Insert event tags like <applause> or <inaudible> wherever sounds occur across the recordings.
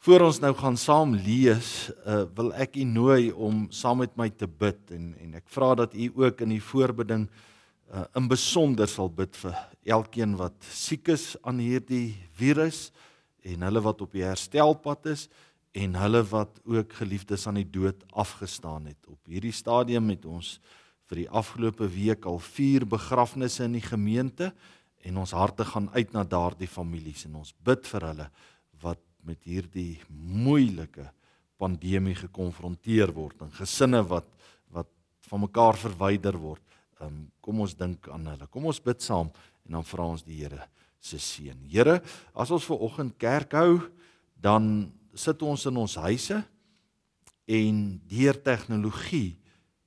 Voor ons nou gaan saam lees, uh, wil ek u nooi om saam met my te bid en en ek vra dat u ook in die voorbidding uh, in besonder sal bid vir elkeen wat siek is aan hierdie virus en hulle wat op die herstelpad is en hulle wat ook geliefdes aan die dood afgestaan het. Op hierdie stadium het ons vir die afgelope week al 4 begrafnisse in die gemeente en ons harte gaan uit na daardie families en ons bid vir hulle wat met hierdie moeilike pandemie gekonfronteer word en gesinne wat wat van mekaar verwyder word. Um, kom ons dink aan hulle. Kom ons bid saam en dan vra ons die Here se seën. Here, as ons ver oggend kerk hou, dan sit ons in ons huise en deur tegnologie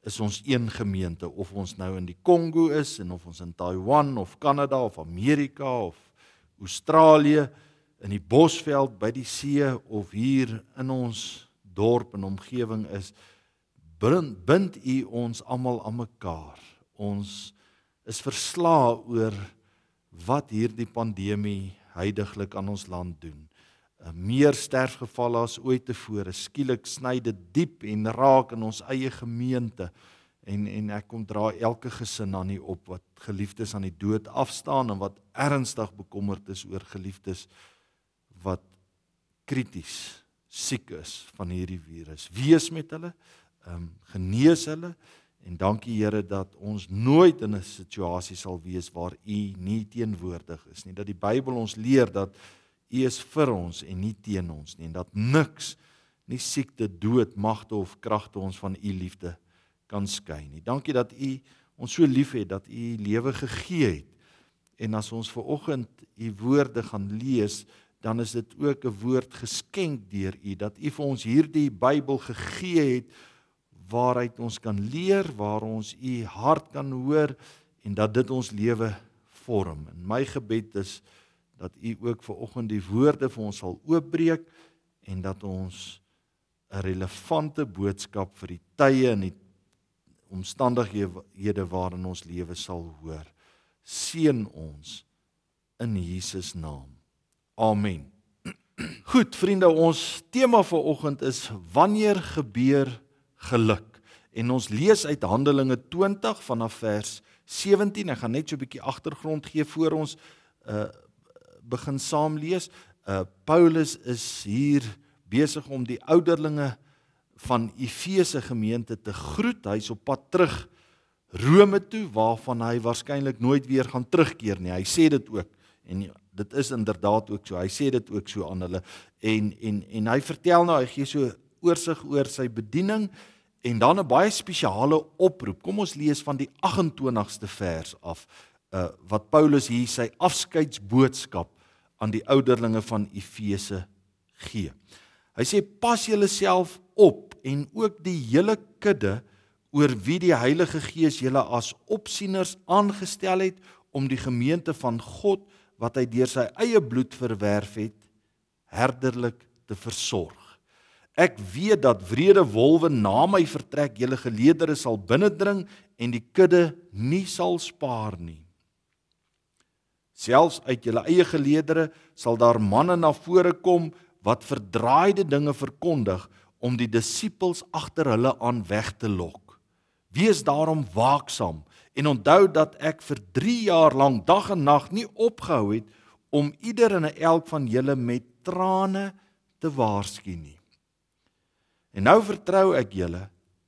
is ons een gemeente of ons nou in die Kongo is en of ons in Taiwan of Kanada of Amerika of Australië in die bosveld by die see of hier in ons dorp en omgewing is bind u ons almal aan mekaar. Ons is verslae oor wat hierdie pandemie heidaglik aan ons land doen. 'n Meer sterfgevalle as ooit tevore. Skielik sny dit diep en raak in ons eie gemeente en en ek kom dra elke gesin aan nie op wat geliefdes aan die dood afstaan en wat ernstig bekommerd is oor geliefdes wat krities siek is van hierdie virus. Wees met hulle, ehm um, genees hulle en dankie Here dat ons nooit in 'n situasie sal wees waar U nie teenwoordig is nie. Dat die Bybel ons leer dat U is vir ons en nie teen ons nie en dat niks nie siekte, dood, magte of kragte ons van U liefde kan skei nie. Dankie dat U ons so liefhet dat U lewe gegee het. En as ons ver oggend U woorde gaan lees, dan is dit ook 'n woord geskenk deur U dat U vir ons hierdie Bybel gegee het waaruit ons kan leer, waar ons U hart kan hoor en dat dit ons lewe vorm. En my gebed is dat U ook vir oggend die woorde vir ons sal oopbreek en dat ons 'n relevante boodskap vir die tye en die omstandighede waarin ons lewe sal hoor. Seën ons in Jesus naam. Amen. <clears throat> Goed, vriende, ons tema vir oggend is wanneer gebeur geluk? En ons lees uit Handelinge 20 vanaf vers 17. Ek gaan net so 'n bietjie agtergrond gee voor ons uh begin saam lees. Uh Paulus is hier besig om die ouderlinge van Efese gemeente te groet. Hy's op pad terug Rome toe waarvan hy waarskynlik nooit weer gaan terugkeer nie. Hy sê dit ook en dit is inderdaad ook so. Hy sê dit ook so aan hulle en en en hy vertel nou hy gee so oorsig oor sy bediening en dan 'n baie spesiale oproep. Kom ons lees van die 28ste vers af uh wat Paulus hier sy afskeidsboodskap aan die ouderlinge van Efese gee. Hy sê pas julleself op en ook die hele kudde oor wie die Heilige Gees julle as opsieners aangestel het om die gemeente van God wat hy deur sy eie bloed verwerf het, herderlik te versorg. Ek weet dat wrede wolwe na my vertrek julle geleedere sal binnendring en die kudde nie sal spaar nie. Selfs uit julle eie geleedere sal daar manne na vore kom wat verdraaide dinge verkondig om die disippels agter hulle aan weg te lok. Wees daarom waaksaam En onthou dat ek vir 3 jaar lank dag en nag nie opgehou het om ieder en elk van julle met trane te waarsku nie. En nou vertrou ek julle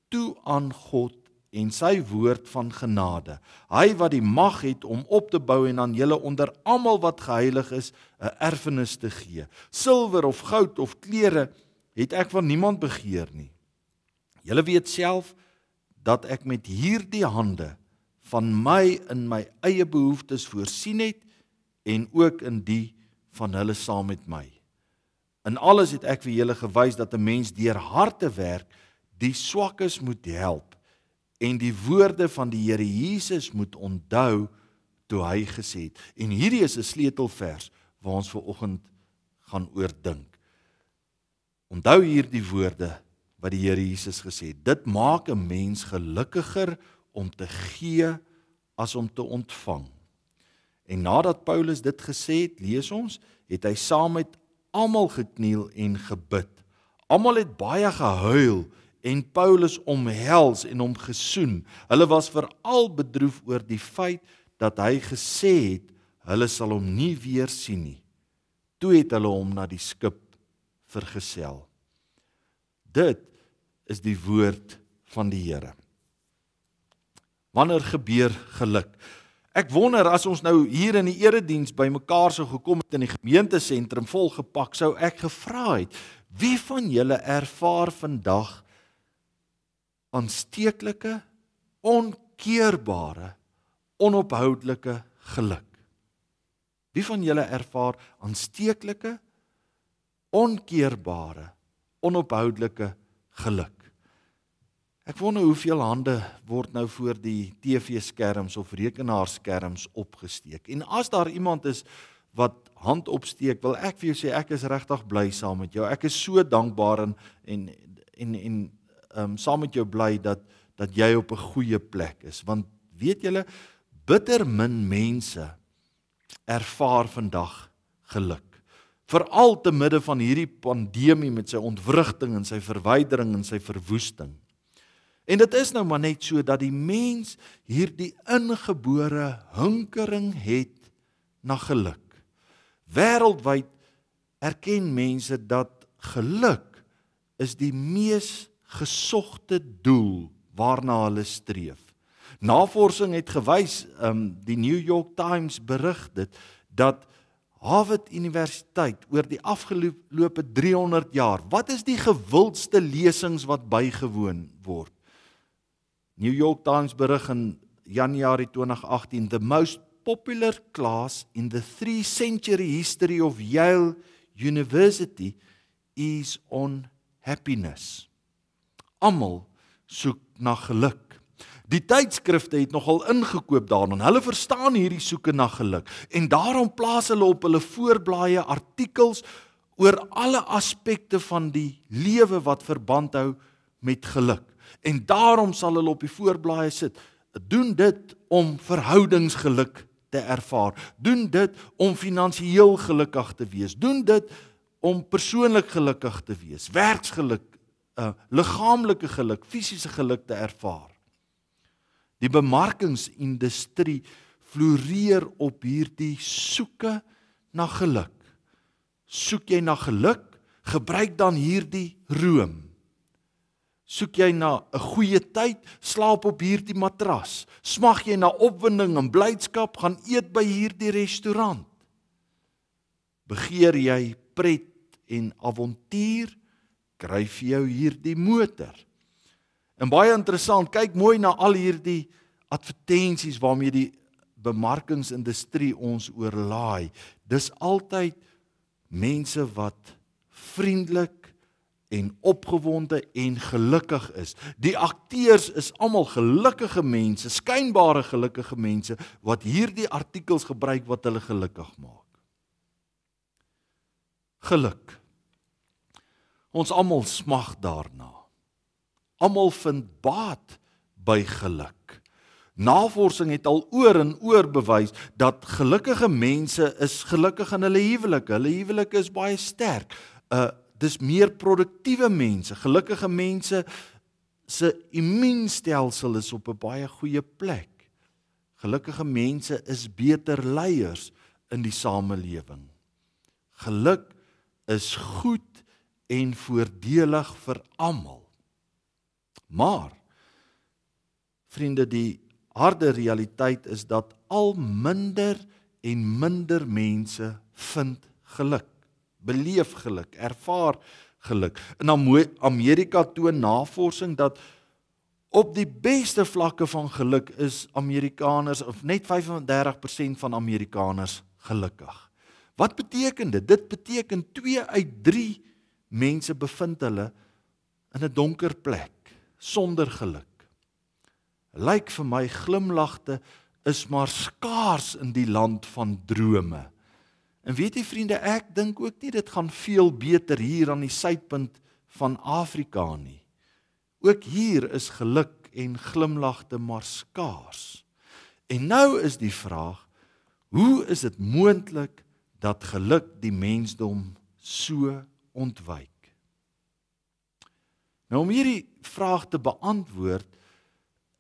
toe aan God en sy woord van genade. Hy wat die mag het om op te bou en aan julle onder almal wat geheilig is 'n erfenis te gee. Silwer of goud of klere het ek van niemand begeer nie. Julle weet self dat ek met hierdie hande van my in my eie behoeftes voorsien het en ook in die van hulle saam met my. In alles het ek vir julle gewys dat 'n mens deur harde werk die swakkes moet help en die woorde van die Here Jesus moet onthou toe hy gesê het. En hierdie is 'n sleutelvers waar ons ver oggend gaan oordink. Onthou hierdie woorde wat die Here Jesus gesê het. Dit maak 'n mens gelukkiger om te gee as om te ontvang. En nadat Paulus dit gesê het, lees ons, het hy saam met almal gekniel en gebid. Almal het baie gehuil en Paulus omhels en hom gesoen. Hulle was veral bedroef oor die feit dat hy gesê het hulle sal hom nie weer sien nie. Toe het hulle hom na die skip vergesel. Dit is die woord van die Here. Wanneer gebeur geluk? Ek wonder as ons nou hier in die erediens bymekaar sou gekom het in die gemeentesentrum volgepak sou ek gevra het wie van julle ervaar vandag aansteeklike onkeerbare onophoudelike geluk wie van julle ervaar aansteeklike onkeerbare onophoudelike geluk Ek wonder hoeveel hande word nou voor die TV-skerms of rekenaarskerms opgesteek. En as daar iemand is wat hand opsteek, wil ek vir jou sê ek is regtig bly saam met jou. Ek is so dankbaar en en en en ehm um, saam met jou bly dat dat jy op 'n goeie plek is. Want weet julle, bitter min mense ervaar vandag geluk. Veral te midde van hierdie pandemie met sy ontwrigting en sy verwydering en sy verwoesting. En dit is nou maar net so dat die mens hierdie ingebore hinkering het na geluk. Wêreldwyd erken mense dat geluk is die mees gesogte doel waarna hulle streef. Navorsing het gewys, um die New York Times berig dit dat Harvard Universiteit oor die afgelope 300 jaar, wat is die gewildste lesings wat bygewoon word? New York Times berig in Januarie 2018 the most popular class in the 3 century history of Yale University is on happiness. Almal soek na geluk. Die tydskrifte het nogal ingekoop daarin. Hulle verstaan hierdie soeke na geluk en daarom plaas hulle op hulle voorblaaie artikels oor alle aspekte van die lewe wat verband hou met geluk en daarom sal hulle op die voorblaaie sit. Doen dit om verhoudingsgeluk te ervaar. Doen dit om finansiëel gelukkig te wees. Doen dit om persoonlik gelukkig te wees. Werksgeluk, uh liggaamlike geluk, fisiese geluk te ervaar. Die bemarkingsindustrie floreer op hierdie soeke na geluk. Soek jy na geluk? Gebruik dan hierdie room. Soek jy na 'n goeie tyd, slaap op hierdie matras. Smag jy na opwinding en blydskap, gaan eet by hierdie restaurant. Begeer jy pret en avontuur, kry vir jou hierdie motor. En baie interessant, kyk mooi na al hierdie advertensies waarmee die bemarkingsindustrie ons oorlaai. Dis altyd mense wat vriendelik en opgewonde en gelukkig is. Die akteurs is almal gelukkige mense, skynbare gelukkige mense wat hierdie artikels gebruik wat hulle gelukkig maak. Geluk. Ons almal smag daarna. Almal vind baat by geluk. Navorsing het al oor en oor bewys dat gelukkige mense is gelukkig in hulle huwelike. Hulle huwelike is baie sterk. Uh dis meer produktiewe mense, gelukkige mense se immuunstelsel is op 'n baie goeie plek. Gelukkige mense is beter leiers in die samelewing. Geluk is goed en voordelig vir almal. Maar vriende, die harde realiteit is dat al minder en minder mense vind geluk beleef geluk, ervaar geluk. In Amerika toon navorsing dat op die beste vlakke van geluk is Amerikaners of net 35% van Amerikaners gelukkig. Wat beteken dit? Dit beteken 2 uit 3 mense bevind hulle in 'n donker plek sonder geluk. Lyk vir my glimlagte is maar skaars in die land van drome. En weet jy vriende, ek dink ook nie dit gaan veel beter hier aan die suidpunt van Afrika nie. Ook hier is geluk en glimlagte maar skaars. En nou is die vraag, hoe is dit moontlik dat geluk die mensdom so ontwyk? Nou om hierdie vraag te beantwoord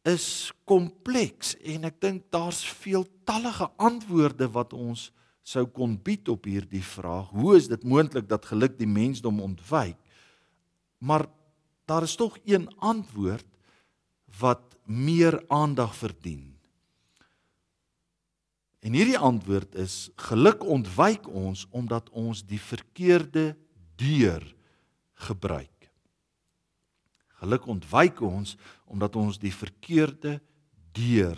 is kompleks en ek dink daar's veeltallige antwoorde wat ons sou kon bied op hierdie vraag. Hoe is dit moontlik dat geluk die mensdom ontwyk? Maar daar is tog een antwoord wat meer aandag verdien. En hierdie antwoord is geluk ontwyk ons omdat ons die verkeerde deur gebruik. Geluk ontwyk ons omdat ons die verkeerde deur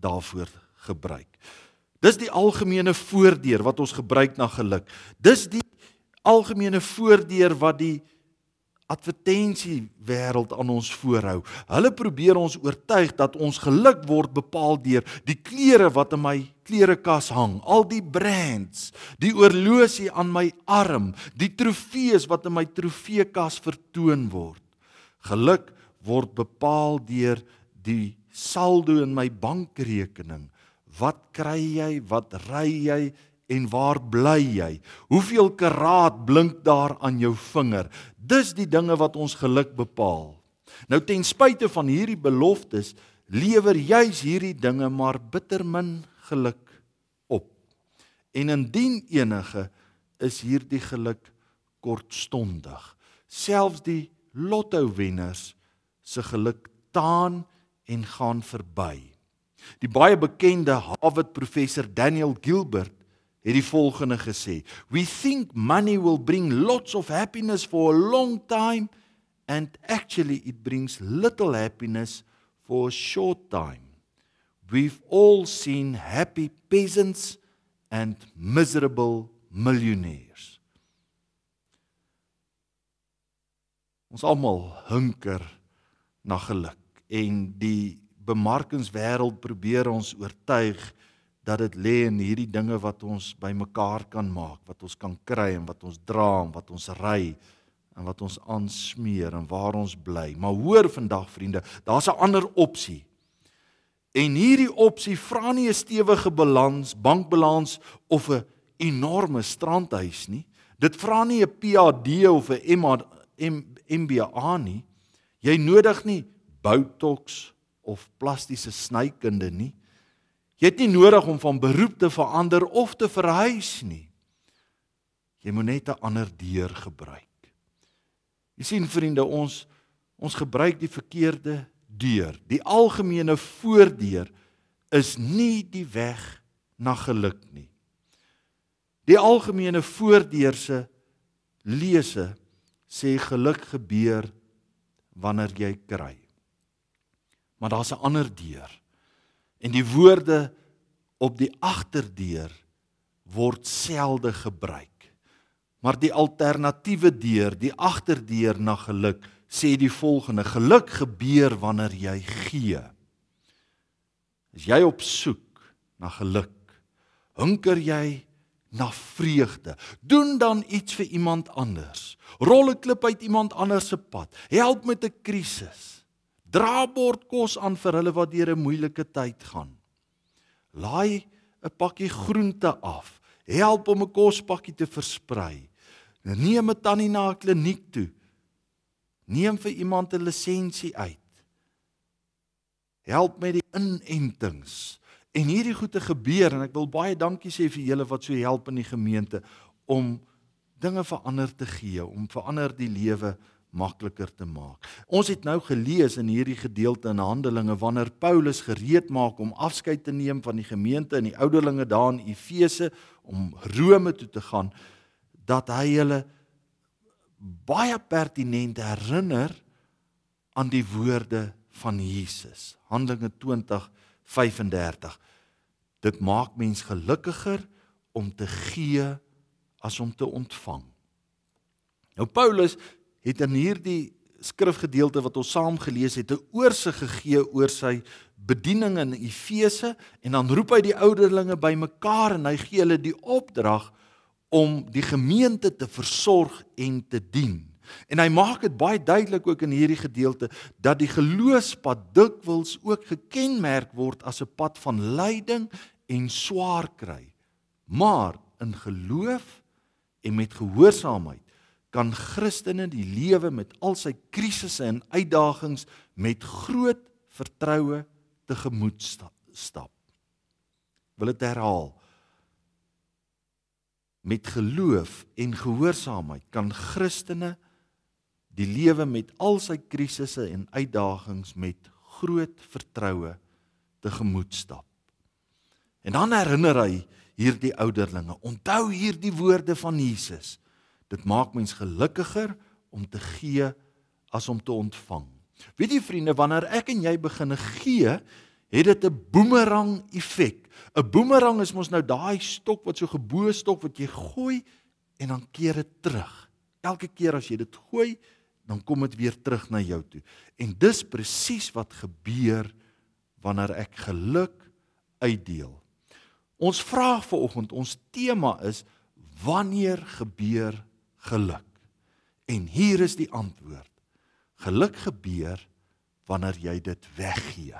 daarvoor gebruik. Dis die algemene voordeur wat ons gebruik na geluk. Dis die algemene voordeur wat die advertensie wêreld aan ons voorhou. Hulle probeer ons oortuig dat ons geluk word bepaal deur die klere wat in my klerekas hang, al die brands, die oorlosie aan my arm, die trofees wat in my trofeekas vertoon word. Geluk word bepaal deur die saldo in my bankrekening. Wat kry jy? Wat ry jy? En waar bly jy? Hoeveel karaat blink daar aan jou vinger? Dis die dinge wat ons geluk bepaal. Nou ten spyte van hierdie beloftes lewer juis hierdie dinge maar bitter min geluk op. En indien enige is hierdie geluk kortstondig. Selfs die lotto wenners se geluk taan en gaan verby. Die baie bekende Harvard professor Daniel Gilbert het die volgende gesê: "We think money will bring lots of happiness for a long time and actually it brings little happiness for a short time. We've all seen happy peasants and miserable millionaires." Ons almal hunker na geluk en die bemarkingswêreld probeer ons oortuig dat dit lê in hierdie dinge wat ons bymekaar kan maak, wat ons kan kry en wat ons dra en wat ons ry en wat ons aansmeer en waar ons bly. Maar hoor vandag vriende, daar's 'n ander opsie. En hierdie opsie vra nie 'n stewige balans, bankbalans of 'n enorme strandhuis nie. Dit vra nie 'n PhD of 'n MBA nie. Jy nodig nie botox of plastiese snykunde nie. Jy het nie nodig om van beroep te verander of te verhuis nie. Jy moet net 'n ander deur gebruik. Jy sien vriende, ons ons gebruik die verkeerde deur. Die algemene voordeur is nie die weg na geluk nie. Die algemene voordeur se lese sê geluk gebeur wanneer jy kry. Maar daar's 'n ander deur. En die woorde op die agterdeur word selde gebruik. Maar die alternatiewe deur, die agterdeur na geluk, sê die volgende: geluk gebeur wanneer jy gee. As jy op soek na geluk, hunker jy na vreugde. Doen dan iets vir iemand anders. Rol 'n klip uit iemand anders se pad. Help met 'n krisis. Dra bord kos aan vir hulle wat deur 'n moeilike tyd gaan. Laai 'n pakkie groente af. Help om 'n kospakkie te versprei. Neem 'n tannie na 'n kliniek toe. Neem vir iemand 'n lisensie uit. Help met die inentings. En hierdie goede gebeur en ek wil baie dankie sê vir julle wat so help in die gemeente om dinge verander te gee, om verander die lewe makliker te maak. Ons het nou gelees in hierdie gedeelte in Handelinge wanneer Paulus gereed maak om afskeid te neem van die gemeente in die ouderlinge daar in Efese om Rome toe te gaan dat hy hulle baie pertinent herinner aan die woorde van Jesus. Handelinge 20 35. Dit maak mens gelukkiger om te gee as om te ontvang. Nou Paulus het in hierdie skrifgedeelte wat ons saam gelees het, 'n oorsig gegee oor sy bediening in Efese en dan roep hy die ouderlinge bymekaar en hy gee hulle die opdrag om die gemeente te versorg en te dien. En hy maak dit baie duidelik ook in hierdie gedeelte dat die geloofspad dikwels ook gekenmerk word as 'n pad van lyding en swaar kry. Maar in geloof en met gehoorsaamheid kan Christene die lewe met al sy krisisse en uitdagings met groot vertroue tegemoet stap. Wil dit herhaal? Met geloof en gehoorsaamheid kan Christene die lewe met al sy krisisse en uitdagings met groot vertroue tegemoet stap. En dan herinner hy hierdie ouderlinge, onthou hierdie woorde van Jesus. Dit maak mens gelukkiger om te gee as om te ontvang. Weet jy vriende, wanneer ek en jy begine gee, het dit 'n boemerang effek. 'n Boemerang is mos nou daai stok wat so gebo stok wat jy gooi en dan keer dit terug. Elke keer as jy dit gooi, dan kom dit weer terug na jou toe. En dis presies wat gebeur wanneer ek geluk uitdeel. Ons vraag vir oggend, ons tema is wanneer gebeur geluk? En hier is die antwoord. Geluk gebeur wanneer jy dit weggee.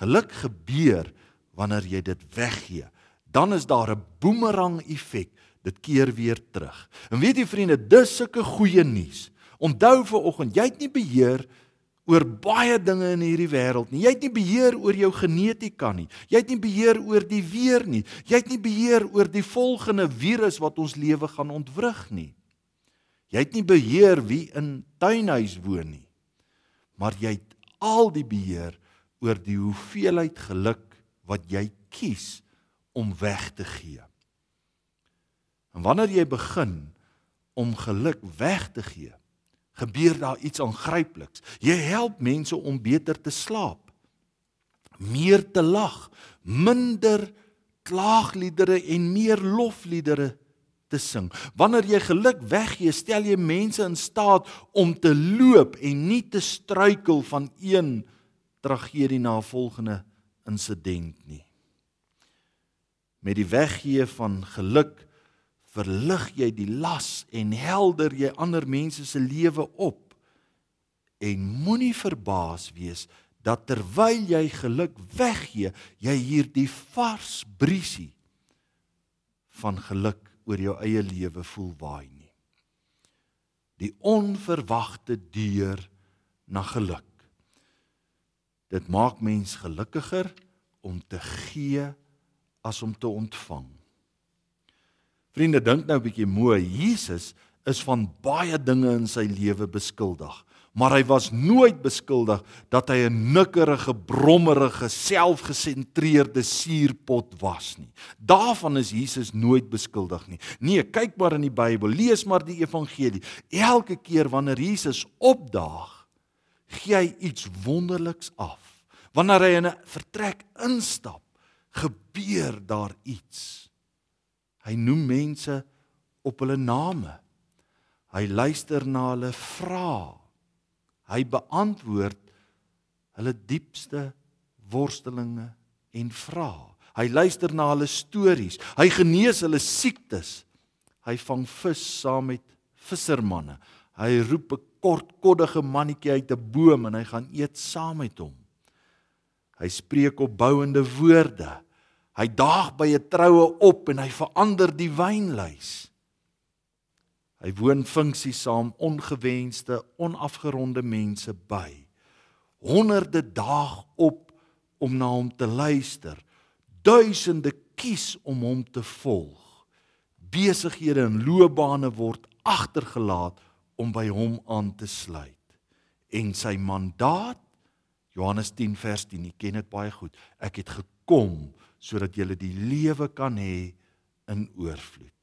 Geluk gebeur wanneer jy dit weggee. Dan is daar 'n boemerang effek. Dit keer weer terug. En weet jy vriende, dis sulke goeie nuus. Onthou vir oggend, jy het nie beheer oor baie dinge in hierdie wêreld nie. Jy het nie beheer oor jou genetika nie. Jy het nie beheer oor die weer nie. Jy het nie beheer oor die volgende virus wat ons lewe gaan ontwrig nie. Jy het nie beheer wie in tuinhuis woon nie. Maar jy het al die beheer oor die hoeveelheid geluk wat jy kies om weg te gee. En wanneer jy begin om geluk weg te gee, gebeur daar iets aangrypliks. Jy help mense om beter te slaap, meer te lag, minder klaagliedere en meer lofliedere te sing. Wanneer jy geluk weggee, stel jy mense in staat om te loop en nie te struikel van een tragedie na 'n volgende insident nie. Met die weggee van geluk verlig jy die las en helder jy ander mense se lewe op en moenie verbaas wees dat terwyl jy geluk weggee jy hierdie vars briesie van geluk oor jou eie lewe voel waai nie. Die onverwagte deur na geluk. Dit maak mens gelukkiger om te gee as om te ontvang. Vriende, dink nou 'n bietjie mooi. Jesus is van baie dinge in sy lewe beskuldig, maar hy was nooit beskuldig dat hy 'n nikkerige, brommerige, selfgesentreerde suurpot was nie. Daarvan is Jesus nooit beskuldig nie. Nee, kyk maar in die Bybel, lees maar die evangelie. Elke keer wanneer Jesus opdaag, gee hy iets wonderliks af. Wanneer hy in 'n vertrek instap, gebeur daar iets. Hy noem mense op hulle name. Hy luister na hulle vrae. Hy beantwoord hulle diepste worstelinge en vrae. Hy luister na hulle stories. Hy genees hulle siektes. Hy vang vis saam met vissermanne. Hy roep 'n kortkoddige mannetjie uit 'n boom en hy gaan eet saam met hom. Hy spreek opbouende woorde. Hy daag by 'n troue op en hy verander die wynlys. Hy woon funksie saam ongewenste, onafgeronde mense by. Honderde daag op om na hom te luister. Duisende kies om hom te volg. Besighede en loopbane word agtergelaat om by hom aan te sluit. En sy mandaat Johannes 10 vers 10, jy ken dit baie goed. Ek het gekom sodat jy die lewe kan hê in oorvloed.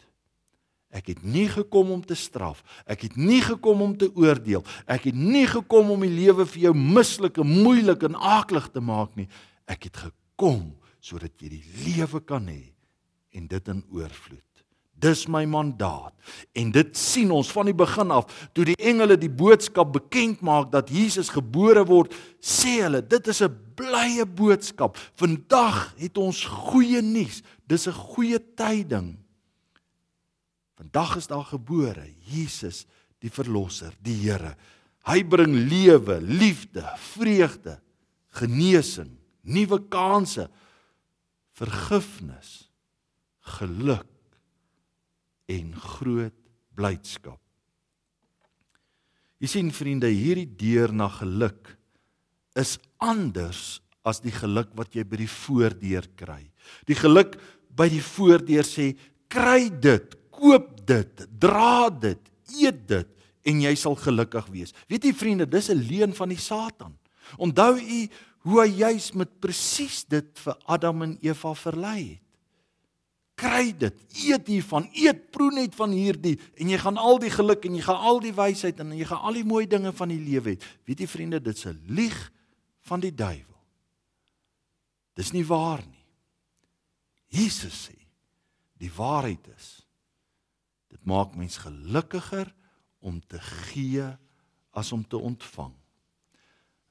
Ek het nie gekom om te straf. Ek het nie gekom om te oordeel. Ek het nie gekom om die lewe vir jou mislik en moeilik en aaklig te maak nie. Ek het gekom sodat jy die lewe kan hê en dit in oorvloed. Dis my mandaat. En dit sien ons van die begin af toe die engele die boodskap bekend maak dat Jesus gebore word, sê hulle, dit is 'n blye boodskap. Vandag het ons goeie nuus. Dis 'n goeie tyding. Vandag is daar gebore Jesus, die verlosser, die Here. Hy bring lewe, liefde, vreugde, genesing, nuwe kansse, vergifnis, geluk en groot blydskap. Jy sien vriende, hierdie deur na geluk is anders as die geluk wat jy by die voordeur kry. Die geluk by die voordeur sê kry dit, koop dit, dra dit, eet dit en jy sal gelukkig wees. Weet jy vriende, dis 'n leuen van die Satan. Onthou u hoe hy juis met presies dit vir Adam en Eva verlei het. Kry dit, eet hiervan, eet proe net van hierdie en jy gaan al die geluk en jy gaan al die wysheid en jy gaan al die mooi dinge van die lewe hê. Weet jy vriende, dit's 'n lieg van die duiwel. Dis nie waar nie. Jesus sê die waarheid is maak mens gelukkiger om te gee as om te ontvang.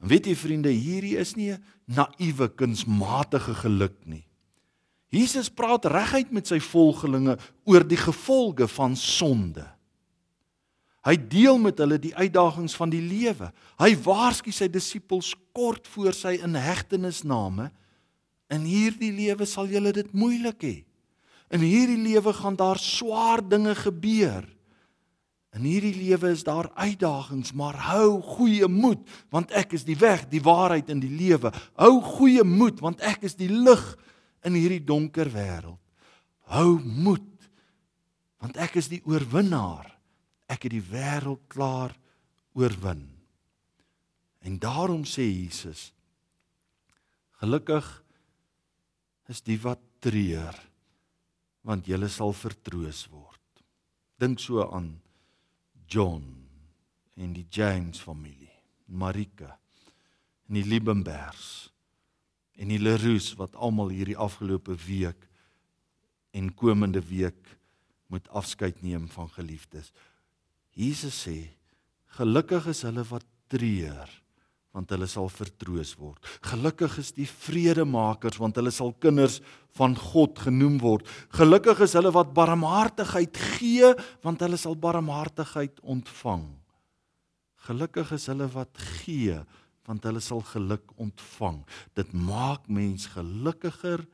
En weet jy vriende, hierdie is nie 'n naïewe kunsmatige geluk nie. Jesus praat reguit met sy volgelinge oor die gevolge van sonde. Hy deel met hulle die uitdagings van die lewe. Hy waarsku sy disippels kort voor sy inhegtenisname In hierdie lewe sal julle dit moeilik hê. In hierdie lewe gaan daar swaar dinge gebeur. In hierdie lewe is daar uitdagings, maar hou goeie moed, want ek is die weg, die waarheid en die lewe. Hou goeie moed, want ek is die lig in hierdie donker wêreld. Hou moed, want ek is die oorwinnaar. Ek het die wêreld klaar oorwin. En daarom sê Jesus: Gelukkig is die wat treur want julle sal vertroos word. Dink so aan John en die James familie, Marika en die Liebenbergs en die Leroux wat almal hierdie afgelope week en komende week moet afskeid neem van geliefdes. Jesus sê gelukkig is hulle wat treur want hulle sal vertroos word. Gelukkig is die vredemakers want hulle sal kinders van God genoem word. Gelukkig is hulle wat barmhartigheid gee want hulle sal barmhartigheid ontvang. Gelukkig is hulle wat gee want hulle sal geluk ontvang. Dit maak mens gelukkiger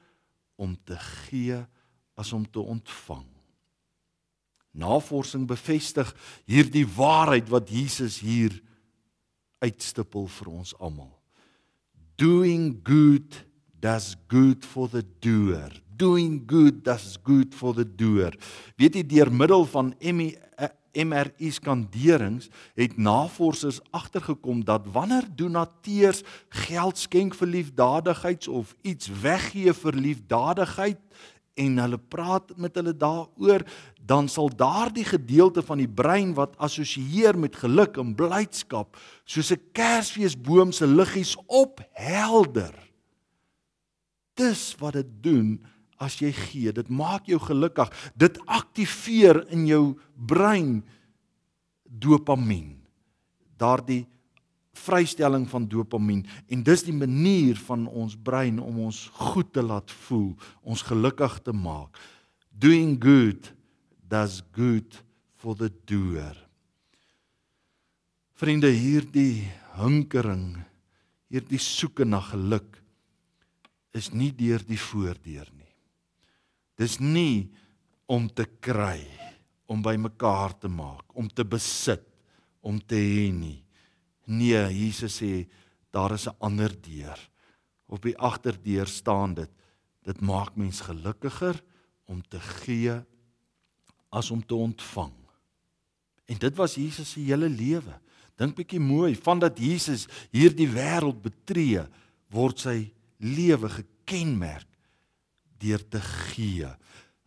om te gee as om te ontvang. Navorsing bevestig hierdie waarheid wat Jesus hier uitstippel vir ons almal. Doing good does good for the doer. Doing good does good for the doer. Weet jy deur middel van MRI skanderings het navorsers agtergekom dat wanneer donateurs geld skenk vir liefdadigheids of iets weggee vir liefdadigheid en hulle praat met hulle daaroor, dan sal daardie gedeelte van die brein wat assosieer met geluk en blydskap, soos 'n Kersfeesboom se liggies ophelder. Dis wat dit doen as jy gee. Dit maak jou gelukkig. Dit aktiveer in jou brein dopamien. Daardie vrystelling van dopamien en dis die manier van ons brein om ons goed te laat voel, ons gelukkig te maak. Doing good does good for the doer. Vriende, hierdie hinkering, hierdie soeke na geluk is nie deur die voordeur nie. Dis nie om te kry, om by mekaar te maak, om te besit, om te hê nie. Nee, Jesus sê daar is 'n ander deur. Op die agterdeur staan dit: Dit maak mens gelukkiger om te gee as om te ontvang. En dit was Jesus se hele lewe. Dink bietjie mooi, vandat Jesus hierdie wêreld betree, word sy lewe gekenmerk deur te gee.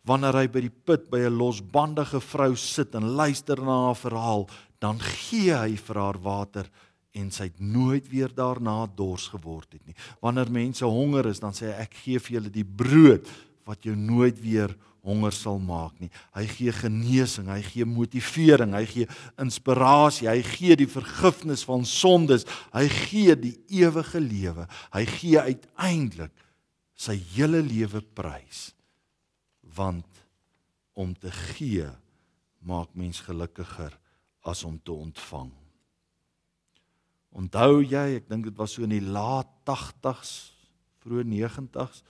Wanneer hy by die put by 'n losbandige vrou sit en luister na haar verhaal, dan gee hy vir haar water en sy het nooit weer daarna dors geword het nie. Wanneer mense honger is, dan sê hy ek gee vir julle die brood wat jou nooit weer honger sal maak nie. Hy gee genesing, hy gee motivering, hy gee inspirasie, hy gee die vergifnis van sondes, hy gee die ewige lewe. Hy gee uiteindelik sy hele lewe prys. Want om te gee maak mens gelukkiger as om te ontvang. Onthou jy, ek dink dit was so in die laat 80s, vroeë 90s.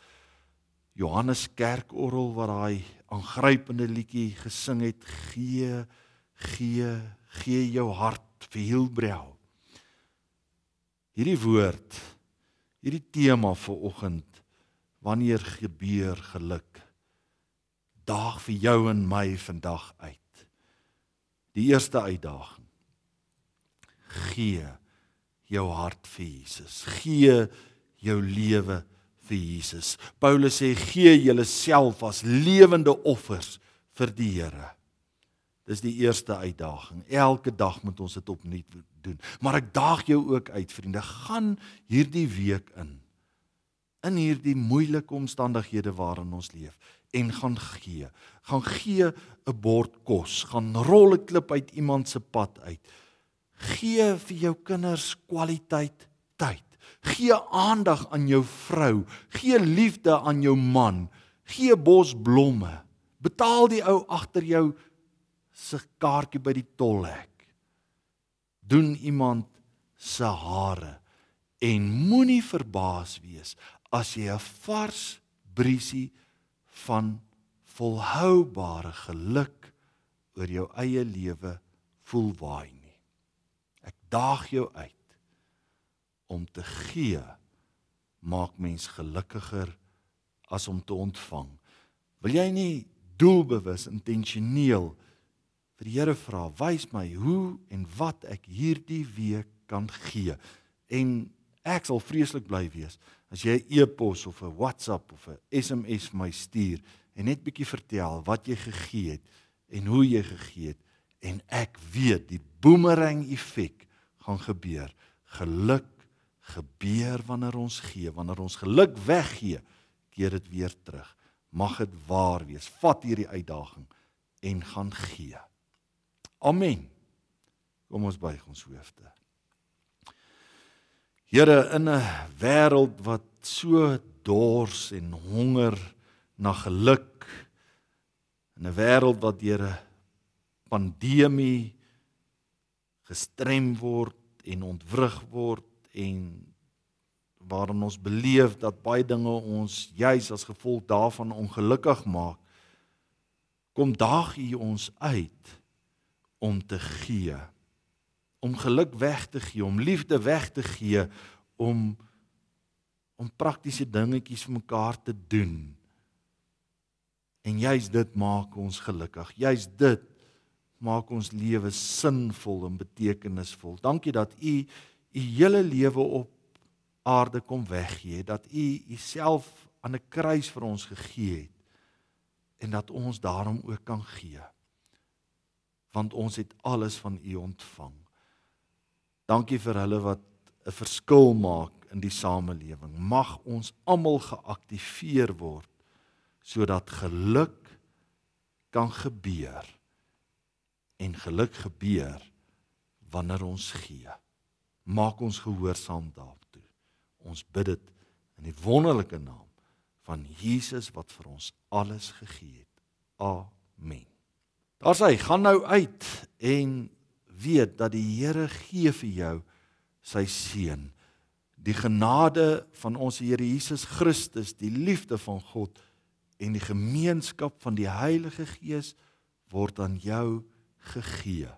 Johannes Kerkorrel wat daai aangrypende liedjie gesing het, gee gee gee jou hart vir Hilbrau. Hierdie woord, hierdie tema vir oggend, wanneer gebeur geluk? Daag vir jou en my vandag uit. Die eerste uitdaging. Gee jou hart vir Jesus. Gee jou lewe vir Jesus. Paulus sê gee julleself as lewende offers vir die Here. Dis die eerste uitdaging. Elke dag moet ons dit opnuut doen. Maar ek daag jou ook uit, vriende, gaan hierdie week in in hierdie moeilike omstandighede waarin ons leef en gaan gee. Gaan gee 'n bord kos, gaan rol 'n klip uit iemand se pad uit. Gee vir jou kinders kwaliteit tyd. Gee aandag aan jou vrou, gee liefde aan jou man, gee bos blomme. Betaal die ou agter jou se kaartjie by die tolhek. Doen iemand se hare en moenie verbaas wees as jy 'n vars briesie van volhoubare geluk oor jou eie lewe voel waai nie. Daag jou uit om te gee maak mens gelukkiger as om te ontvang. Wil jy nie doelbewus intentioneel vir die Here vra, wys my hoe en wat ek hierdie week kan gee. En ek sal vreeslik bly wees as jy 'n e-pos of 'n WhatsApp of 'n SMS my stuur en net bietjie vertel wat jy gegee het en hoe jy gegee het en ek weet die boomerang effek gaan gebeur. Geluk gebeur wanneer ons gee, wanneer ons geluk weggee, keer dit weer terug. Mag dit waar wees. Vat hierdie uitdaging en gaan gee. Amen. Kom ons buig ons hoofde. Here in 'n wêreld wat so dors en honger na geluk in 'n wêreld wat deur 'n pandemie gestrem word en ontwrig word en waarin ons beleef dat baie dinge ons juis as gevolg daarvan ongelukkig maak kom daag U ons uit om te gee om geluk weg te gee om liefde weg te gee om om praktiese dingetjies vir mekaar te doen. En juis dit maak ons gelukkig. Juis dit maak ons lewe sinvol en betekenisvol dankie dat u u hele lewe op aarde kom weggee, dat u uself aan 'n kruis vir ons gegee het en dat ons daarom ook kan gee. Want ons het alles van u ontvang. Dankie vir hulle wat 'n verskil maak in die samelewing. Mag ons almal geaktiveer word sodat geluk kan gebeur en geluk gebeur wanneer ons gee maak ons gehoorsaam daartoe. Ons bid dit in die wonderlike naam van Jesus wat vir ons alles gegee het. Amen. Daar's hy, gaan nou uit en weet dat die Here gee vir jou sy seën. Die genade van ons Here Jesus Christus, die liefde van God en die gemeenskap van die Heilige Gees word aan jou gegee.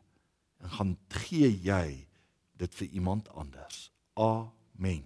En gaan gee jy dit vir iemand anders. Amen.